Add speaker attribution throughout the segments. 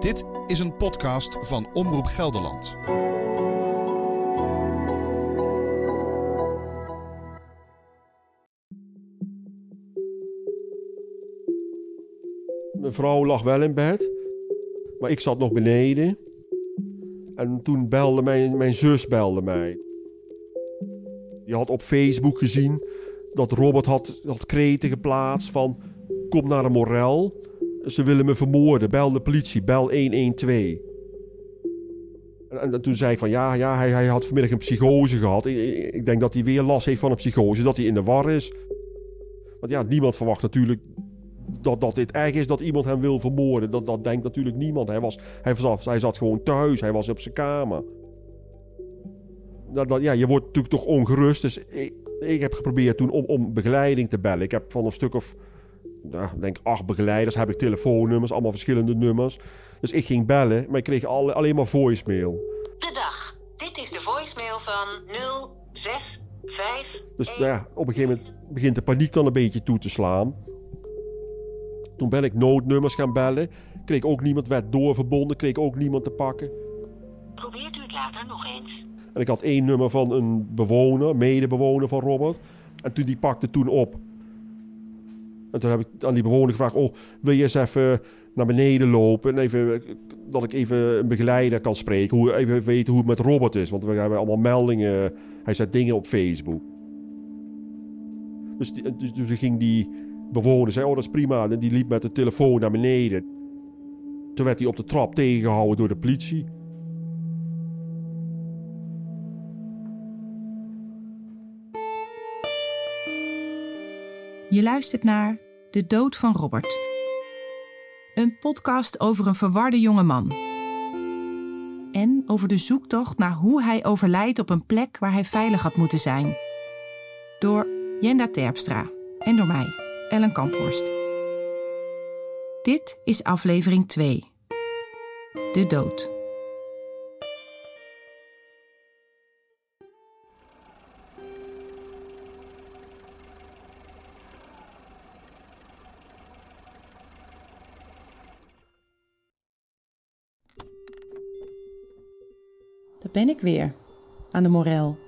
Speaker 1: Dit is een podcast van Omroep Gelderland.
Speaker 2: Mijn vrouw lag wel in bed, maar ik zat nog beneden. En toen belde mijn, zus belde mij. Die had op Facebook gezien dat Robert had, had kreten geplaatst van... kom naar een morel, ze willen me vermoorden, bel de politie, bel 112. En, en toen zei ik van ja, ja hij, hij had vanmiddag een psychose gehad. Ik, ik- denk dat hij weer last heeft van een psychose, dat hij in de war is. Want ja, niemand verwacht natuurlijk dat, dat dit erg is dat iemand hem wil vermoorden. Dat, dat denkt natuurlijk niemand. Hij, was, hij, was, hij zat gewoon thuis, hij was op zijn kamer. Dat, ja, je wordt natuurlijk toch ongerust. Dus ik, ik heb geprobeerd toen om, om begeleiding te bellen. Ik heb van een stuk of, nou, ik denk acht begeleiders, heb ik telefoonnummers, allemaal verschillende nummers. Dus ik ging bellen, maar ik kreeg al, alleen maar voicemail.
Speaker 3: De dag. Dit is de voicemail van 065.
Speaker 2: Dus nou ja, op een gegeven moment begint de paniek dan een beetje toe te slaan. Toen ben ik noodnummers gaan bellen. Kreeg ook niemand, werd doorverbonden, kreeg ook niemand te pakken.
Speaker 3: Probeert u het later nog eens.
Speaker 2: En ik had één nummer van een bewoner, medebewoner van Robert. En toen die pakte toen op. En toen heb ik aan die bewoner gevraagd: Oh, wil je eens even naar beneden lopen? En even, dat ik even een begeleider kan spreken. Hoe, even weten hoe het met Robert is. Want we hebben allemaal meldingen. Hij zet dingen op Facebook. Dus, dus, dus toen ging die bewoner zei: Oh, dat is prima. En die liep met de telefoon naar beneden. Toen werd hij op de trap tegengehouden door de politie.
Speaker 4: Je luistert naar De Dood van Robert. Een podcast over een verwarde jonge man. En over de zoektocht naar hoe hij overlijdt op een plek waar hij veilig had moeten zijn. Door Jenda Terpstra en door mij, Ellen Kamphorst. Dit is aflevering 2. De Dood. Ben ik weer, aan de Morel.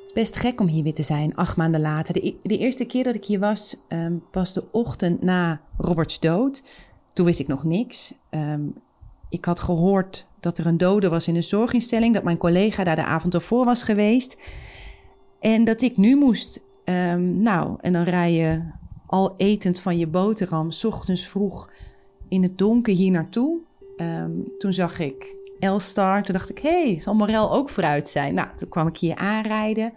Speaker 4: Het is best gek om hier weer te zijn, acht maanden later. De, de eerste keer dat ik hier was, ehm, was de ochtend na Roberts dood. Toen wist ik nog niks. Ehm, ik had gehoord dat er een dode was in een zorginstelling, dat mijn collega daar de avond ervoor was geweest. En dat ik nu moest. Ehm, nou, en dan rij je al etend van je boterham, 's ochtends vroeg in het donker hier naartoe. Ehm, toen zag ik Elstar. Toen dacht ik, hé, hey, zal Morel ook vooruit zijn? Nou, toen kwam ik hier aanrijden.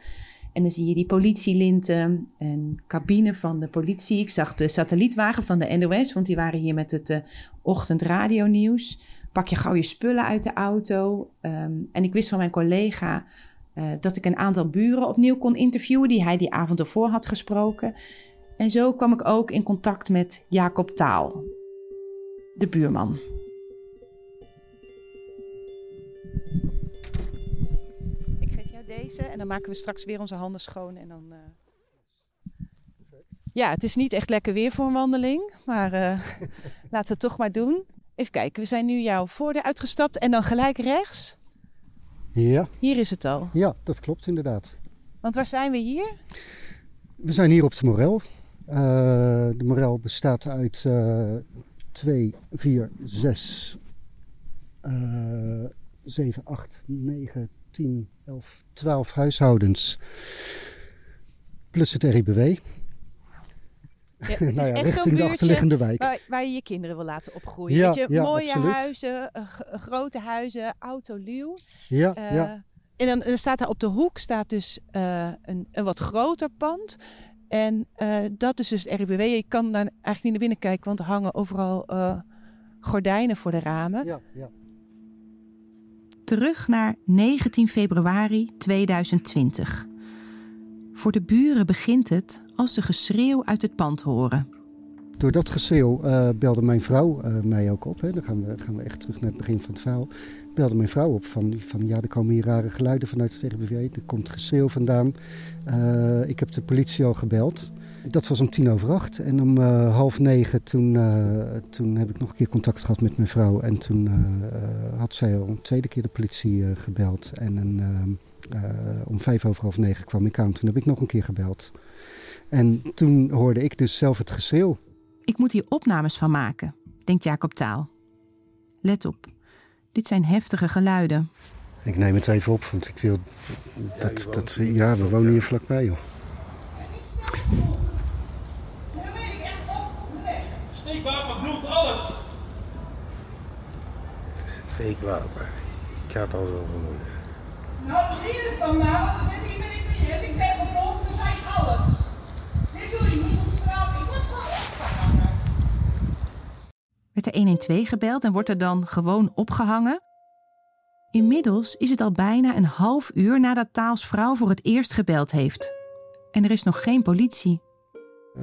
Speaker 4: En dan zie je die politielinten en cabine van de politie. Ik zag de satellietwagen van de NOS, want die waren hier met het eh ochtendradionieuws. Pak je gauw je spullen uit de auto. Ehm, en ik wist van mijn collega eh, dat ik een aantal buren opnieuw kon interviewen... die hij die avond ervoor had gesproken. En zo kwam ik ook in contact met Jacob Taal, de buurman. En dan maken we straks weer onze handen schoon en dan. eh, Ja, het is niet echt lekker weer voor een wandeling, maar eh, laten we het toch maar doen. Even kijken, we zijn nu jouw voordeur uitgestapt en dan gelijk rechts.
Speaker 5: Ja,
Speaker 4: Hier is het al.
Speaker 5: ja, dat klopt inderdaad.
Speaker 4: Want waar zijn we hier?
Speaker 5: We zijn hier op de Morel. Eh, de Morel bestaat uit eh 2, 4, 6, eh 7, 8, 9, 10, 11, 12 huishoudens. Plus het RIBW.
Speaker 4: Ja, het
Speaker 5: nou
Speaker 4: is
Speaker 5: ja,
Speaker 4: echt zo'n
Speaker 5: richting de
Speaker 4: buurtje
Speaker 5: achterliggende wijk.
Speaker 4: waar, waar je je kinderen wil laten opgroeien.
Speaker 5: Ja,
Speaker 4: Weet je,
Speaker 5: ja,
Speaker 4: mooie
Speaker 5: absoluut.
Speaker 4: huizen, eh, g- grote huizen, autoluw.
Speaker 5: Ja,
Speaker 4: Eh,
Speaker 5: ja.
Speaker 4: En dan, dan staat daar op de hoek staat dus eh, een, een wat groter pand. En eh, dat is dus het RIBW. Je kan daar eigenlijk niet naar binnen kijken, want er hangen overal eh, gordijnen voor de ramen.
Speaker 5: ja, ja.
Speaker 4: Terug naar 19 februari 2020. Voor de buren begint het als ze geschreeuw uit het pand horen.
Speaker 5: Door dat geschreeuw eh, belde mijn vrouw eh, mij ook op. Hè. Dan gaan we, gaan we echt terug naar het begin van het verhaal. Belde mijn vrouw op van, van ja, er komen hier rare geluiden vanuit het RBV. Er komt geschreeuw vandaan. Eh, ik heb de politie al gebeld. Dat was om tien over acht. En om uh, half negen toen, uh, toen heb ik nog een keer contact gehad met mijn vrouw. En toen uh, had zij al een tweede keer de politie gebeld. En een, om vijf over half negen kwam ik aan. Toen heb ik nog een keer gebeld. En toen hoorde ik dus zelf het geschreeuw.
Speaker 4: Ik moet hier opnames van maken, denkt Jacob Taal. Let op, dit zijn heftige geluiden.
Speaker 5: Ik neem het even op, want ik wil dat... Ja, dat, ja we wonen hier vlakbij, joh.
Speaker 6: Steekwapen, bloed, alles.
Speaker 7: Steekwapen. Ik ga het al zo vermoeden.
Speaker 6: Nou, leer het dan maar, want dan zit ik ben ik. Ik ben vervolgd, dus zei alles. Dit doe je niet op straat. Ik word gewoon opgehangen.
Speaker 4: Werd er 112 gebeld en wordt er dan gewoon opgehangen? Inmiddels is het al bijna een half uur nadat Taals vrouw voor het eerst gebeld heeft. En er is nog geen politie.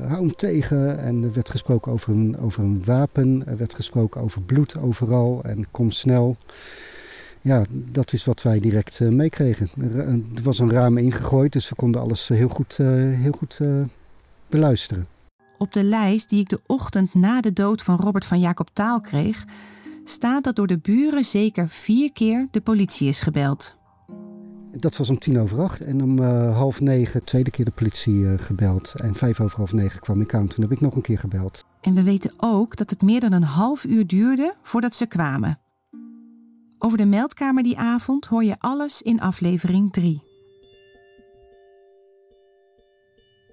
Speaker 5: Uh, hou hem tegen en er werd gesproken over een, over een wapen. Er werd gesproken over bloed overal en kom snel. Ja, dat is wat wij direct uh, meekregen. Er was een raam ingegooid, dus we konden alles heel goed, heel goed beluisteren.
Speaker 4: Op de lijst die ik de ochtend na de dood van Robert van Jacob Taal kreeg, staat dat door de buren zeker vier keer de politie is gebeld.
Speaker 5: Dat was om tien over acht en om uh, half negen tweede keer de politie uh, gebeld. En vijf over half negen kwam ik aan. Toen heb ik nog een keer gebeld.
Speaker 4: En we weten ook dat het meer dan een half uur duurde voordat ze kwamen. Over de meldkamer die avond hoor je alles in aflevering 3.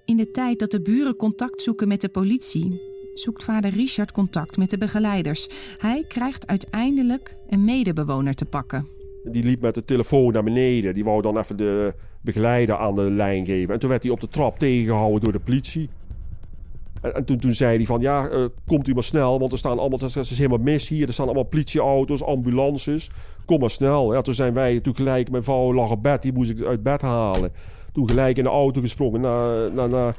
Speaker 4: In de tijd dat de buren contact zoeken met de politie, zoekt vader Richard contact met de begeleiders. Hij krijgt uiteindelijk een medebewoner te pakken.
Speaker 2: Die liep met de telefoon naar beneden. Die wou dan even de begeleider aan de lijn geven. En toen werd hij op de trap tegengehouden door de politie. En, en toen, toen, zei hij van, ja, uh, komt u maar snel, want er staan allemaal, er is helemaal mis hier. Er staan allemaal politieauto's, ambulances. Kom maar snel. Ja, toen zijn wij, toen gelijk, mijn vrouw lag op bed, die moest ik uit bed halen. Toen gelijk in de auto gesprongen, naar, naar, naar,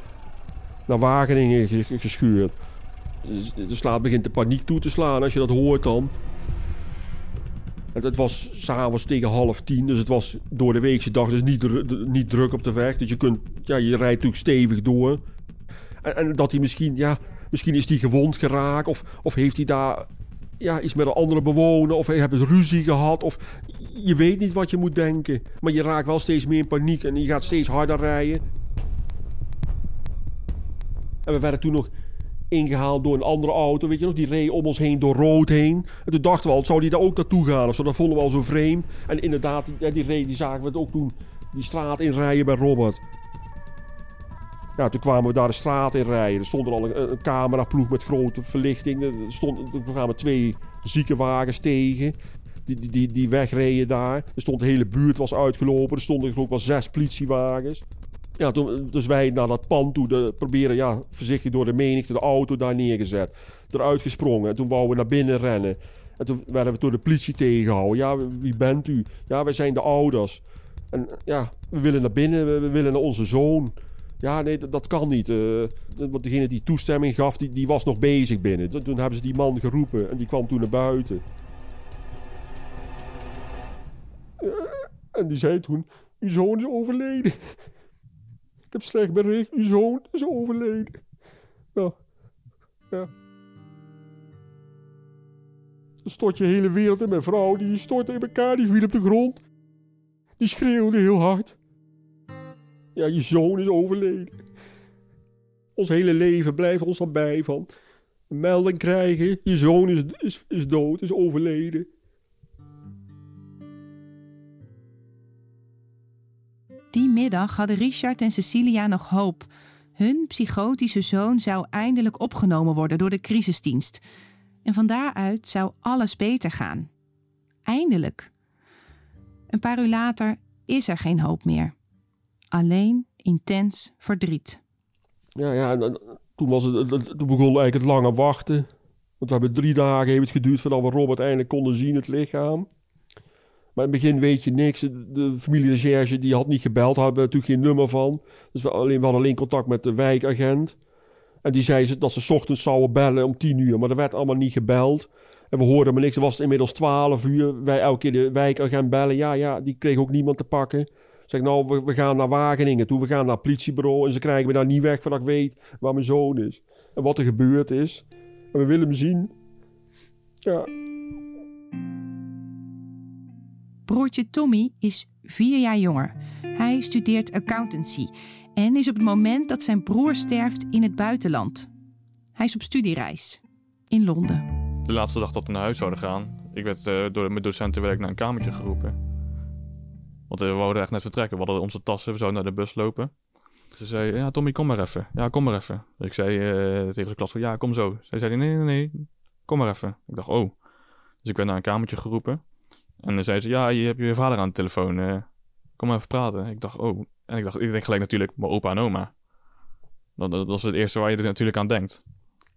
Speaker 2: naar Wageningen geschuurd. Dus, de slaat begint de paniek toe te slaan als je dat hoort dan. Het was s'avonds tegen half tien, dus het was door de weekse dag, dus niet, niet druk op de weg. Dus je, kunt, ja, je rijdt natuurlijk stevig door. En, en dat hij misschien, ja, misschien is hij gewond geraakt of, of heeft hij daar ja, iets met een andere bewoner of hebben ruzie gehad. Of je weet niet wat je moet denken. Maar je raakt wel steeds meer in paniek en je gaat steeds harder rijden. En we werden toen nog ingehaald door een andere auto. Weet je nog, die reed om ons heen door rood heen. En toen dachten we al, zou die daar ook naartoe gaan of zo? Dat vonden we al zo vreemd. En inderdaad, die, die reed, die zagen we het ook toen die straat inrijden bij Robert. Ja, toen kwamen we daar de straat in rijden. Er stond er al een, cameraploeg met grote verlichting. Er, stond, er kwamen twee ziekenwagens tegen. Die, die, die, die wegreden daar. Er stond de hele buurt was uitgelopen. Er stonden geloof ik wel zes politiewagens. Ja, toen, dus wij naar dat pand toe proberen, ja, voorzichtig door de menigte de auto daar neergezet. Eruit gesprongen. En toen wouden we naar binnen rennen. En toen werden we door de politie tegengehouden. Ja, wie bent u? Ja, wij zijn de ouders. En ja, we willen naar binnen, we willen naar onze zoon. Ja, nee, dat, dat kan niet. Uh, want degene die toestemming gaf, die, die was nog bezig binnen. Toen hebben ze die man geroepen en die kwam toen naar buiten. en die zei toen, uw zoon is overleden. Heb slecht bericht, uw zoon is overleden. Ja, ja. Dan stort je hele wereld in mijn vrouw, die stortte in elkaar, die viel op de grond. Die schreeuwde heel hard. Ja, je zoon is overleden. Ons hele leven blijft ons dan bij van melding krijgen. Je zoon is, is, is dood, is overleden.
Speaker 4: Die middag hadden Richard en Cecilia nog hoop. Hun psychotische zoon zou eindelijk opgenomen worden door de crisisdienst. En van daaruit zou alles beter gaan. Eindelijk. Een paar uur later is er geen hoop meer. Alleen intens verdriet.
Speaker 2: Ja, ja toen, was het, toen begon eigenlijk het lange wachten. Want we hebben drie dagen heeft het geduurd voordat we Robert eindelijk konden zien, het lichaam. Maar in het begin weet je niks. De familie recherche die had niet gebeld, hadden natuurlijk geen nummer van. Dus we, alleen, we hadden alleen contact met de wijkagent. En die zei dat ze ochtends zouden bellen om tien uur. Maar er werd allemaal niet gebeld. En we hoorden maar niks. Er was inmiddels twaalf uur. Wij elke keer de wijkagent bellen. Ja, ja, die kreeg ook niemand te pakken. Zeg nou, we, we gaan naar Wageningen toe, we gaan naar het politiebureau. En ze krijgen me daar niet weg voordat ik weet waar mijn zoon is. En wat er gebeurd is. En we willen hem zien. Ja,
Speaker 4: Broertje Tommy is vier jaar jonger. Hij studeert accountancy en is op het moment dat zijn broer sterft in het buitenland. Hij is op studiereis in Londen.
Speaker 8: De laatste dag dat we naar huis zouden gaan, ik werd eh, door mijn docentenwerk naar een kamertje geroepen. Want eh, we wouden echt net vertrekken. We hadden onze tassen, we zouden naar de bus lopen. Ze zei, ja Tommy, kom maar even. Ja, kom maar even. Ik zei eh, tegen zijn klas, ja, kom zo. Zij zei, nee, nee, nee, kom maar even. Ik dacht, oh. Dus ik werd naar een kamertje geroepen. En dan zei ze, ja, je hebt je vader aan de telefoon. eh, kom maar even praten. Ik dacht, oh. En ik dacht, ik denk gelijk natuurlijk mijn opa en oma. Dat, is het eerste waar je er natuurlijk aan denkt.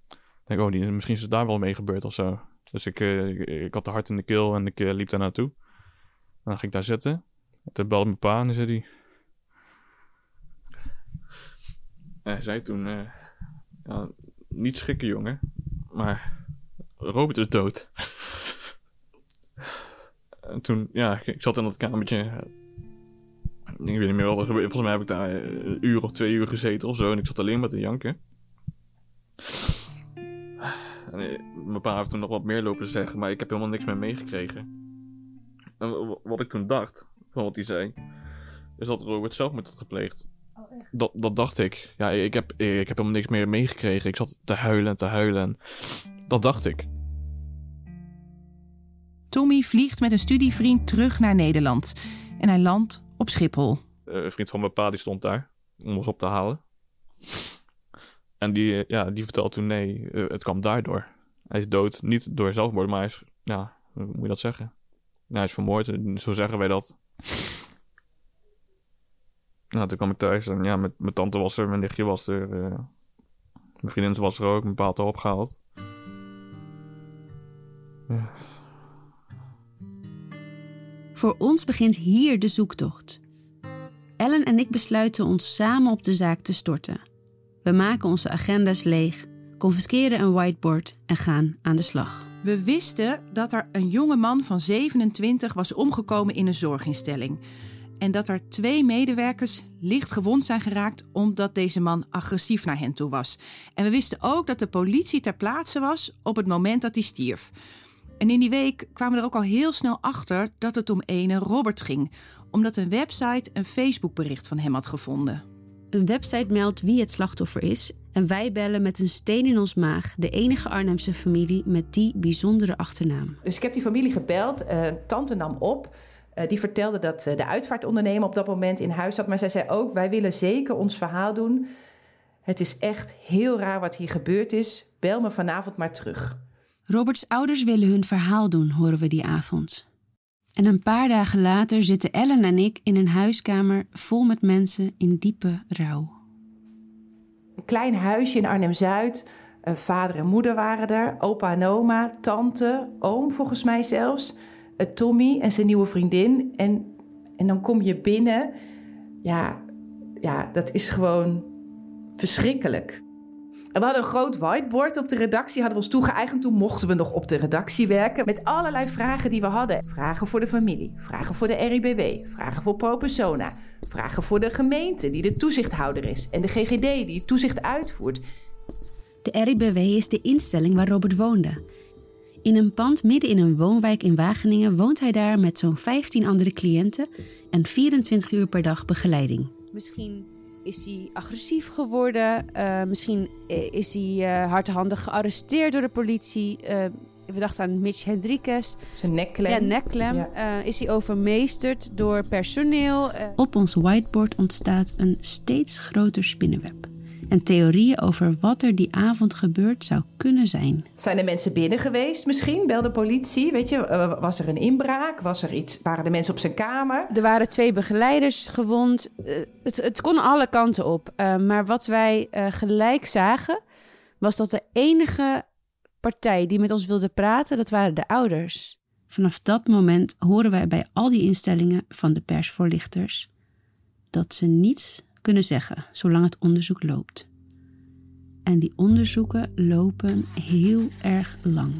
Speaker 8: Ik denk, oh, die, misschien is het daar wel mee gebeurd of zo. Dus ik, eh, ik, had de hart in de keel en ik eh, liep daar naartoe. En dan ging ik daar zitten. En toen belde mijn pa en zei hij... Hij zei toen... ja, niet schrikken, jongen. Maar Robert is dood. En toen, ja, ik, zat in dat kamertje. Ik weet niet meer wat er gebeurde. Volgens mij heb ik daar een uur of twee uur gezeten of zo. En ik zat alleen maar te janken. En, eh, mijn pa heeft toen nog wat meer lopen zeggen, maar ik heb helemaal niks meer meegekregen. En wat ik toen dacht, van wat hij zei, is dat Robert zelfmoord had gepleegd. Dat, dat dacht ik. Ja, ik heb, ik heb helemaal niks meer meegekregen. Ik zat te huilen en te huilen. en Dat dacht ik.
Speaker 4: Tommy vliegt met een studievriend terug naar Nederland en hij landt op Schiphol.
Speaker 8: Eh, een vriend van mijn pa die stond daar om ons op te halen. En die, eh, ja, die vertelde toen nee, eh, het kwam daardoor. Hij is dood, niet door zelfmoord, maar hij is, ja, hoe moet je dat zeggen? Hij is vermoord, zo zeggen wij dat. Nou, toen kwam ik thuis en ja, mijn, mijn tante was er, mijn nichtje was er, mijn vriendin was er ook, mijn pa had opgehaald. Ja.
Speaker 9: Voor ons begint hier de zoektocht. Ellen en ik besluiten ons samen op de zaak te storten. We maken onze agenda's leeg, confisceren een whiteboard en gaan aan de slag.
Speaker 4: We wisten dat er een jonge man van 27 was omgekomen in een zorginstelling. En dat er twee medewerkers licht gewond zijn geraakt omdat deze man agressief naar hen toe was. En we wisten ook dat de politie ter plaatse was op het moment dat hij stierf. En in die week kwamen we er ook al heel snel achter dat het om ene Robert ging, omdat een website een Facebookbericht van hem had gevonden.
Speaker 9: Een website meldt wie het slachtoffer is en wij bellen met een steen in ons maag de enige Arnhemse familie met die bijzondere achternaam.
Speaker 4: Dus ik heb die familie gebeld. Eh, tante nam op. Eh, die vertelde dat eh, de uitvaartondernemer op dat moment in huis zat. Maar zij zei ook: Wij willen zeker ons verhaal doen. Het is echt heel raar wat hier gebeurd is. Bel me vanavond maar terug.
Speaker 9: Roberts ouders willen hun verhaal doen, horen we die avond. En een paar dagen later zitten Ellen en ik in een huiskamer vol met mensen in diepe rouw.
Speaker 4: Een klein huisje in Arnhem-Zuid. Eh, vader en moeder waren er. Opa en oma, tante, oom volgens mij zelfs. Eh, Tommy en zijn nieuwe vriendin. En, en dan kom je binnen. Ja, ja, dat is gewoon verschrikkelijk. En we hadden een groot whiteboard op de redactie, hadden we ons toegeëigend. Toen mochten we nog op de redactie werken met allerlei vragen die we hadden. Vragen voor de familie, vragen voor de RIBW, vragen voor pro persona, vragen voor de gemeente die de toezichthouder is en de GGD die het toezicht uitvoert.
Speaker 9: De RIBW is de instelling waar Robert woonde. In een pand midden in een woonwijk in Wageningen woont hij daar met zo'n 15 andere cliënten en 24 uur per dag begeleiding.
Speaker 10: Misschien is hij agressief geworden. eh, misschien eh, is hij eh, hardhandig gearresteerd door de politie. Eh, we dachten aan Mitch Hendrikes.
Speaker 4: Zijn nekklem.
Speaker 10: Ja, nekklem.
Speaker 4: Ja.
Speaker 10: Eh, is hij overmeesterd door personeel?
Speaker 9: Op ons whiteboard ontstaat een steeds groter spinnenweb. En theorieën over wat er die avond gebeurd zou kunnen zijn.
Speaker 4: Zijn er mensen binnen geweest misschien? Belde politie? Weet je, eh, was er een inbraak? Was er iets? Waren de mensen op zijn kamer?
Speaker 10: er waren twee begeleiders gewond. Eh, het, het kon alle kanten op. Eh, maar wat wij eh, gelijk zagen, was dat de enige partij die met ons wilde praten, dat waren de ouders.
Speaker 9: Vanaf dat moment horen wij bij al die instellingen van de persvoorlichters dat ze niets kunnen zeggen zolang het onderzoek loopt. En die onderzoeken lopen heel erg lang.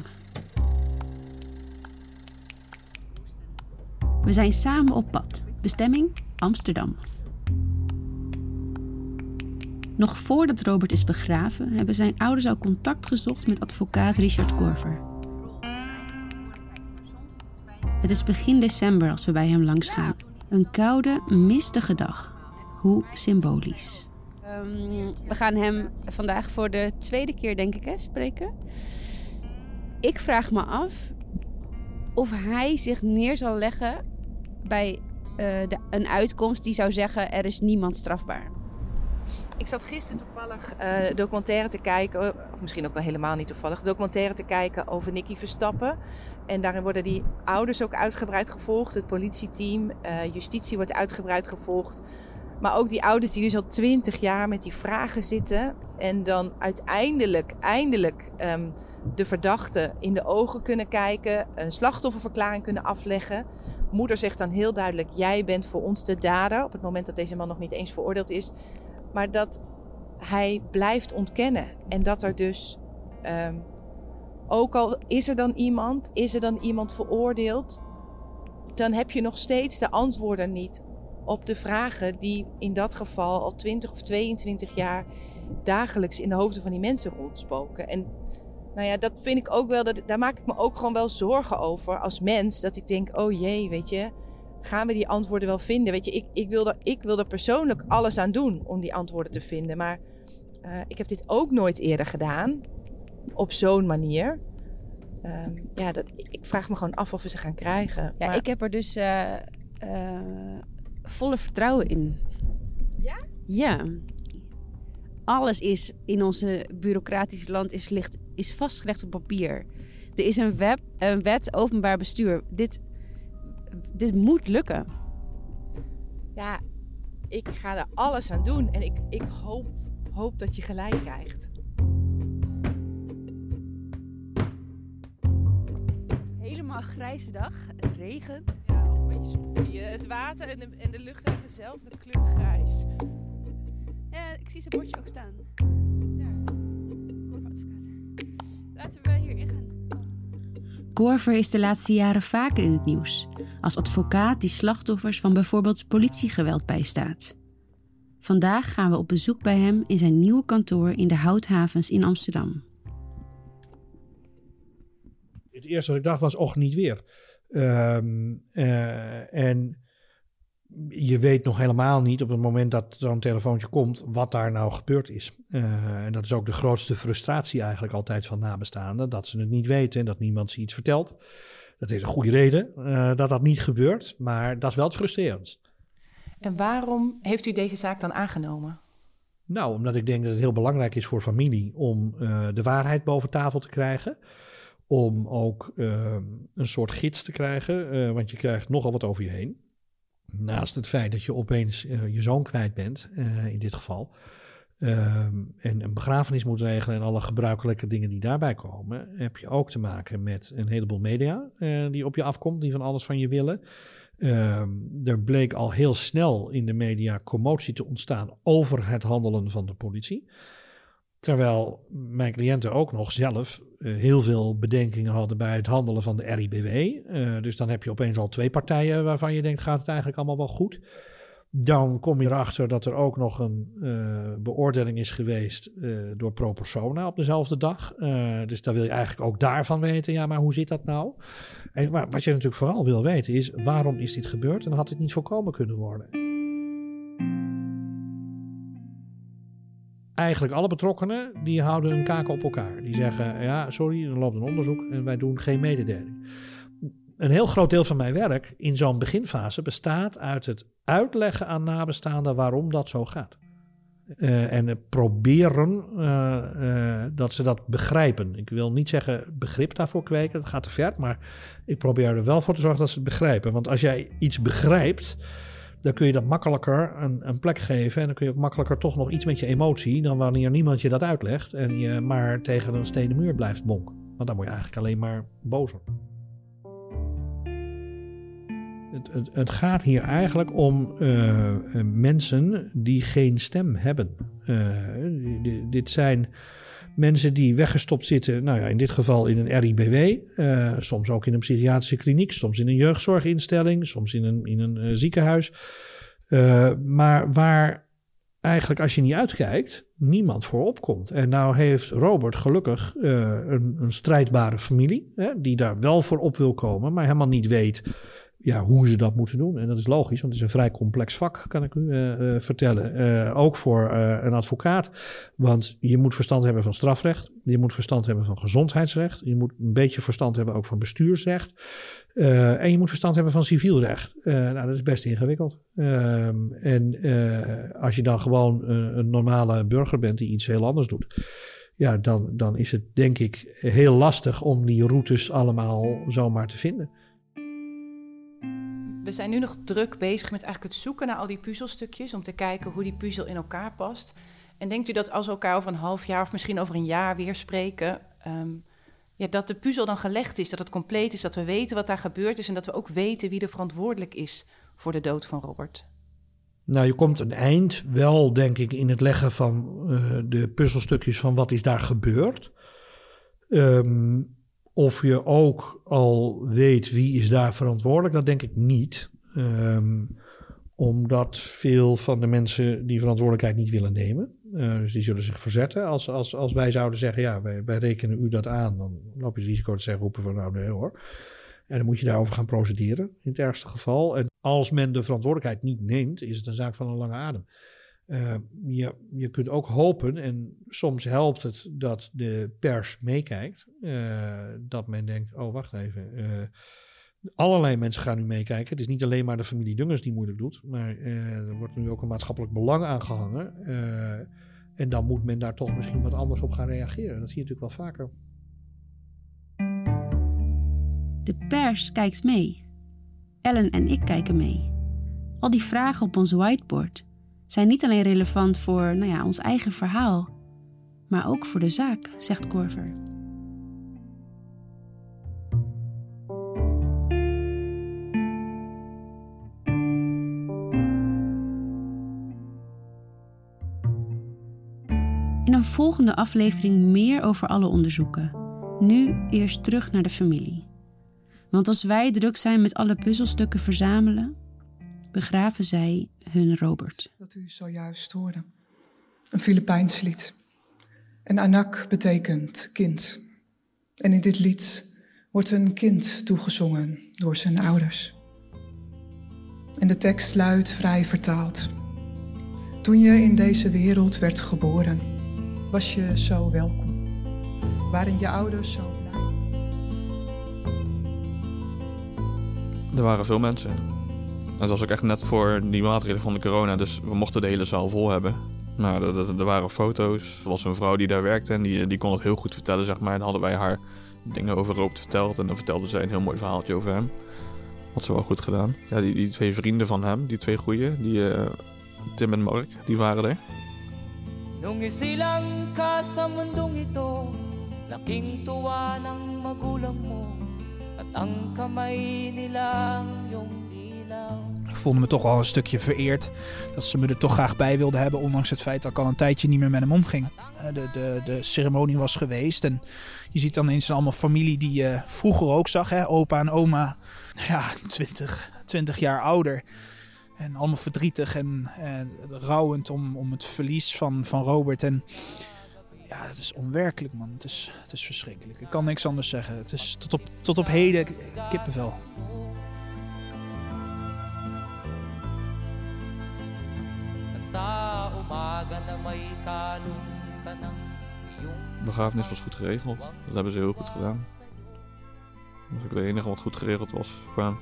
Speaker 9: We zijn samen op pad. Bestemming? Amsterdam. Nog voordat Robert is begraven, hebben zijn ouders al contact gezocht met advocaat Richard Korver. Het is begin december als we bij hem langsgaan. Een koude, mistige dag. Hoe symbolisch.
Speaker 10: Ehm, we gaan hem vandaag voor de tweede keer, denk ik, hè, spreken. Ik vraag me af of hij zich neer zal leggen bij eh, de, een uitkomst die zou zeggen: er is niemand strafbaar.
Speaker 4: Ik zat gisteren toevallig uh, documentaire te kijken, of misschien ook wel helemaal niet toevallig, documentaire te kijken over Nicky Verstappen. En daarin worden die ouders ook uitgebreid gevolgd, het politieteam, uh, justitie wordt uitgebreid gevolgd. Maar ook die ouders die dus al twintig jaar met die vragen zitten en dan uiteindelijk, eindelijk um, de verdachte in de ogen kunnen kijken, een slachtofferverklaring kunnen afleggen. Moeder zegt dan heel duidelijk: Jij bent voor ons de dader. Op het moment dat deze man nog niet eens veroordeeld is. Maar dat hij blijft ontkennen. En dat er dus, um, ook al is er dan iemand, is er dan iemand veroordeeld, dan heb je nog steeds de antwoorden niet op de vragen die in dat geval al 20 of 22 jaar dagelijks in de hoofden van die mensen rondspoken. En nou ja, dat vind ik ook wel, dat, daar maak ik me ook gewoon wel zorgen over als mens. Dat ik denk, oh jee, weet je, gaan we die antwoorden wel vinden? Weet je, ik, ik, wil, er, ik wil er persoonlijk alles aan doen om die antwoorden te vinden. Maar uh, ik heb dit ook nooit eerder gedaan, op zo'n manier. Um, ja, dat, ik vraag me gewoon af of we ze gaan krijgen.
Speaker 10: Ja, maar... ik heb er dus uh, uh, volle vertrouwen in.
Speaker 4: Ja?
Speaker 10: Ja. Alles is in onze bureaucratische land is, licht, is vastgelegd op papier. Er is een, web, een wet openbaar bestuur. Dit, dit moet lukken.
Speaker 4: Ja, ik ga er alles aan doen. En ik, ik hoop, hoop dat je gelijk krijgt.
Speaker 10: Helemaal grijze dag. Het regent.
Speaker 11: Ja. Het water en de, en de lucht hebben dezelfde kleur grijs.
Speaker 10: Ja, ik zie zijn bordje ook staan. Daar. Laten we hierin gaan.
Speaker 9: Korver is de laatste jaren vaker in het nieuws. Als advocaat die slachtoffers van bijvoorbeeld politiegeweld bijstaat. Vandaag gaan we op bezoek bij hem in zijn nieuwe kantoor in de Houthavens in Amsterdam.
Speaker 12: Het eerste wat ik dacht was, och, niet weer. Um, uh, en je weet nog helemaal niet op het moment dat zo'n telefoontje komt wat daar nou gebeurd is. Uh, en dat is ook de grootste frustratie eigenlijk altijd van nabestaanden. Dat ze het niet weten en dat niemand ze iets vertelt. Dat is een goede reden uh, dat dat niet gebeurt, maar dat is wel het frustrerendst.
Speaker 4: En waarom heeft u deze zaak dan aangenomen?
Speaker 12: Nou, omdat ik denk dat het heel belangrijk is voor familie om uh, de waarheid boven tafel te krijgen. Om ook een soort gids te krijgen, want je krijgt nogal wat over je heen. Naast het feit dat je opeens uh, je zoon kwijt bent, uh, in dit geval. Um, en een begrafenis moet regelen en alle gebruikelijke dingen die daarbij komen, heb je ook te maken met een heleboel media die op je afkomt, die van alles van je willen. Um, er bleek al heel snel in de media commotie te ontstaan over het handelen van de politie. Terwijl mijn cliënten ook nog zelf uh, heel veel bedenkingen hadden bij het handelen van de RIBW. Uh, dus dan heb je opeens al twee partijen waarvan je denkt: gaat het eigenlijk allemaal wel goed? Dan kom je erachter dat er ook nog een uh, beoordeling is geweest door pro persona op dezelfde dag. dus dan wil je eigenlijk ook daarvan weten: ja, maar hoe zit dat nou? En maar wat je natuurlijk vooral wil weten is: waarom is dit gebeurd en had het niet voorkomen kunnen worden? Eigenlijk alle betrokkenen die houden hun kaken op elkaar. Die zeggen, ja, sorry, er loopt een onderzoek en wij doen geen mededeling. Een heel groot deel van mijn werk in zo'n beginfase bestaat uit het uitleggen aan nabestaanden waarom dat zo gaat. Uh, en proberen uh, uh, dat ze dat begrijpen. Ik wil niet zeggen begrip daarvoor kweken, dat gaat te ver, maar ik probeer er wel voor te zorgen dat ze het begrijpen. Want als jij iets begrijpt, dan kun je dat makkelijker een, een, plek geven. En dan kun je ook makkelijker toch nog iets met je emotie. dan wanneer niemand je dat uitlegt. en je maar tegen een stenen muur blijft bonken. Want dan word je eigenlijk alleen maar bozer. Het, het, het gaat hier eigenlijk om uh, mensen die geen stem hebben. Uh, dit zijn mensen die weggestopt zitten, nou ja, in dit geval in een RIBW, uh, soms ook in een psychiatrische kliniek, soms in een jeugdzorginstelling, soms in een, in een uh, ziekenhuis. Eh, maar waar eigenlijk als je niet uitkijkt, niemand voor opkomt. En nou heeft Robert gelukkig eh, een, een strijdbare familie, hè, die daar wel voor op wil komen, maar helemaal niet weet ja, hoe ze dat moeten doen. En dat is logisch, want het is een vrij complex vak, kan ik u eh, eh, vertellen. Eh, ook voor een advocaat. Want je moet verstand hebben van strafrecht. Je moet verstand hebben van gezondheidsrecht. Je moet een beetje verstand hebben ook van bestuursrecht. en je moet verstand hebben van civielrecht. nou, dat is best ingewikkeld. Ehm, en als je dan gewoon een normale burger bent die iets heel anders doet ja, dan, dan is het denk ik heel lastig om die routes allemaal zomaar te vinden
Speaker 4: we zijn nu nog druk bezig met eigenlijk het zoeken naar al die puzzelstukjes. Om te kijken hoe die puzzel in elkaar past. En denkt u dat als we elkaar over een half jaar of misschien over een jaar weer spreken. Ehm, ja, dat de puzzel dan gelegd is, dat het compleet is, dat we weten wat daar gebeurd is en dat we ook weten wie er verantwoordelijk is voor de dood van Robert.
Speaker 12: Nou, je komt een eind wel, denk ik, in het leggen van uh, de puzzelstukjes van wat is daar gebeurd. Um, of je ook al weet wie is daar verantwoordelijk, dat denk ik niet. Um, omdat veel van de mensen die verantwoordelijkheid niet willen nemen. Uh, dus die zullen zich verzetten. Als, als, als wij zouden zeggen, ja, wij, wij rekenen u dat aan, dan loop je het risico te zeggen, roepen van nou nee hoor. En dan moet je daarover gaan procederen, in het ergste geval. En als men de verantwoordelijkheid niet neemt, is het een zaak van een lange adem. Uh, je, je kunt ook hopen, en soms helpt het dat de pers meekijkt, uh, dat men denkt, oh wacht even, uh, allerlei mensen gaan nu meekijken. Het is niet alleen maar de familie Dungers die moeilijk doet, maar er wordt nu ook een maatschappelijk belang aangehangen. en dan moet men daar toch misschien wat anders op gaan reageren. Dat zie je natuurlijk wel vaker.
Speaker 9: De pers kijkt mee. Ellen en ik kijken mee. Al die vragen op ons whiteboard zijn niet alleen relevant voor nou ja, ons eigen verhaal, maar ook voor de zaak, zegt Korver. In een volgende aflevering meer over alle onderzoeken. Nu eerst terug naar de familie. Want als wij druk zijn met alle puzzelstukken verzamelen, begraven zij hun Robert.
Speaker 13: U zojuist hoorde. Een Filipijns lied. En Anak betekent kind. En in dit lied wordt een kind toegezongen door zijn ouders. En de tekst luidt vrij vertaald. Toen je in deze wereld werd geboren, was je zo welkom. Waren je ouders zo blij?
Speaker 8: Er waren veel mensen. Het was ook echt net voor die maatregelen van de corona, dus we mochten de hele zaal vol hebben. Nou, er, waren foto's. Er was een vrouw die daar werkte en die, die kon het heel goed vertellen, zeg maar. En dan hadden wij haar dingen over Robert verteld en dan vertelde zij een heel mooi verhaaltje over hem. Had ze wel goed gedaan. Ja, die, die twee vrienden van hem, die twee goeie, die, uh, Tim en Mark, die waren er.
Speaker 14: Voelde me toch al een stukje vereerd. Dat ze me er toch graag bij wilden hebben. Ondanks het feit dat ik al een tijdje niet meer met hem omging. Eh, de, de, de ceremonie was geweest. En je ziet dan ineens allemaal familie die je vroeger ook zag. Hè? Opa en oma. Ja, 20, 20 jaar ouder. En allemaal verdrietig en eh, rouwend om, om het verlies van, van Robert. En ja, het is onwerkelijk, man. Het is, het is verschrikkelijk. Ik kan niks anders zeggen. Het is tot op, tot op heden kippenvel.
Speaker 8: Umaga na may kalong ka ng iyong... begrafenis was goed geregeld. Dat hebben ze heel goed gedaan. Dat was ook de enige wat goed geregeld was voor hem.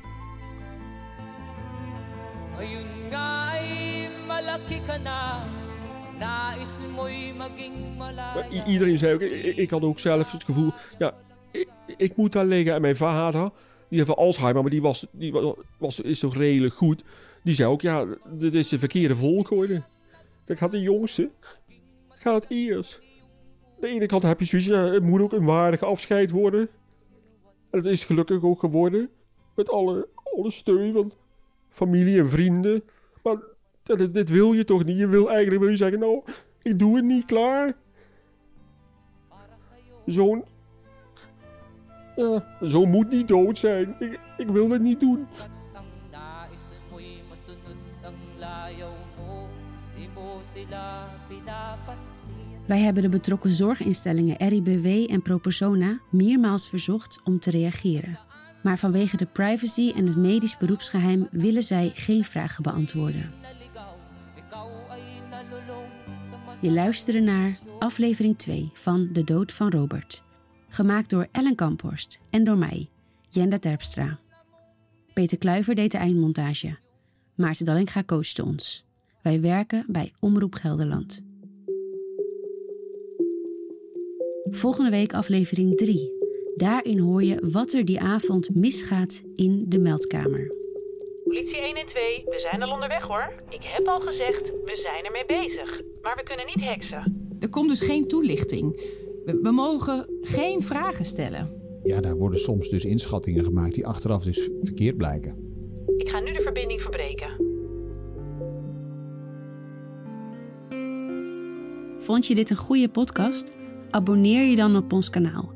Speaker 8: Ayun nga ay malaki ka na Nais mo'y maging malaya
Speaker 2: Iedereen zei ook, ik, ik had ook zelf het gevoel... Ja, ik, ik moet daar liggen en mijn vader... Die heeft Alzheimer, maar die, was, die was, is toch redelijk goed. Die zei ook, ja, dit is de verkeerde volgorde. Dat gaat de jongste. Gaat eerst. Aan de ene kant heb je zoiets, ja, het moet ook een waardig afscheid worden. En het is gelukkig ook geworden. Met alle, alle steun van familie en vrienden. Maar dit, dit wil je toch niet? Je wil eigenlijk wil zeggen, nou, ik doe het niet klaar. Zo'n... Ja, zo'n moet niet dood zijn. Ik, ik wil het niet doen.
Speaker 9: Wij hebben de betrokken zorginstellingen RIBW en ProPersona meermaals verzocht om te reageren. Maar vanwege de privacy en het medisch beroepsgeheim willen zij geen vragen beantwoorden. Je luisterde naar aflevering 2 van De Dood van Robert. Gemaakt door Ellen Kamphorst en door mij, Jenda Terpstra. Peter Kluiver deed de eindmontage. Maarten Dallinga coachte ons. Wij werken bij Omroep Gelderland. Volgende week aflevering 3. Daarin hoor je wat er die avond misgaat in de meldkamer.
Speaker 15: Politie 112, we zijn al onderweg hoor. Ik heb al gezegd, we zijn ermee bezig. Maar we kunnen niet heksen.
Speaker 16: Er komt dus geen toelichting. We, we mogen geen vragen stellen.
Speaker 17: Ja, daar worden soms dus inschattingen gemaakt die achteraf dus verkeerd blijken.
Speaker 15: Ik ga nu de verbinding verbreken.
Speaker 9: Vond je dit een goede podcast? Abonneer je dan op ons kanaal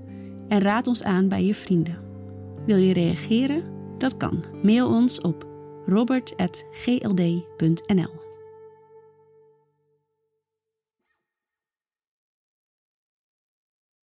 Speaker 9: en raad ons aan bij je vrienden. Wil je reageren? Dat kan. Mail ons op robert.gld.nl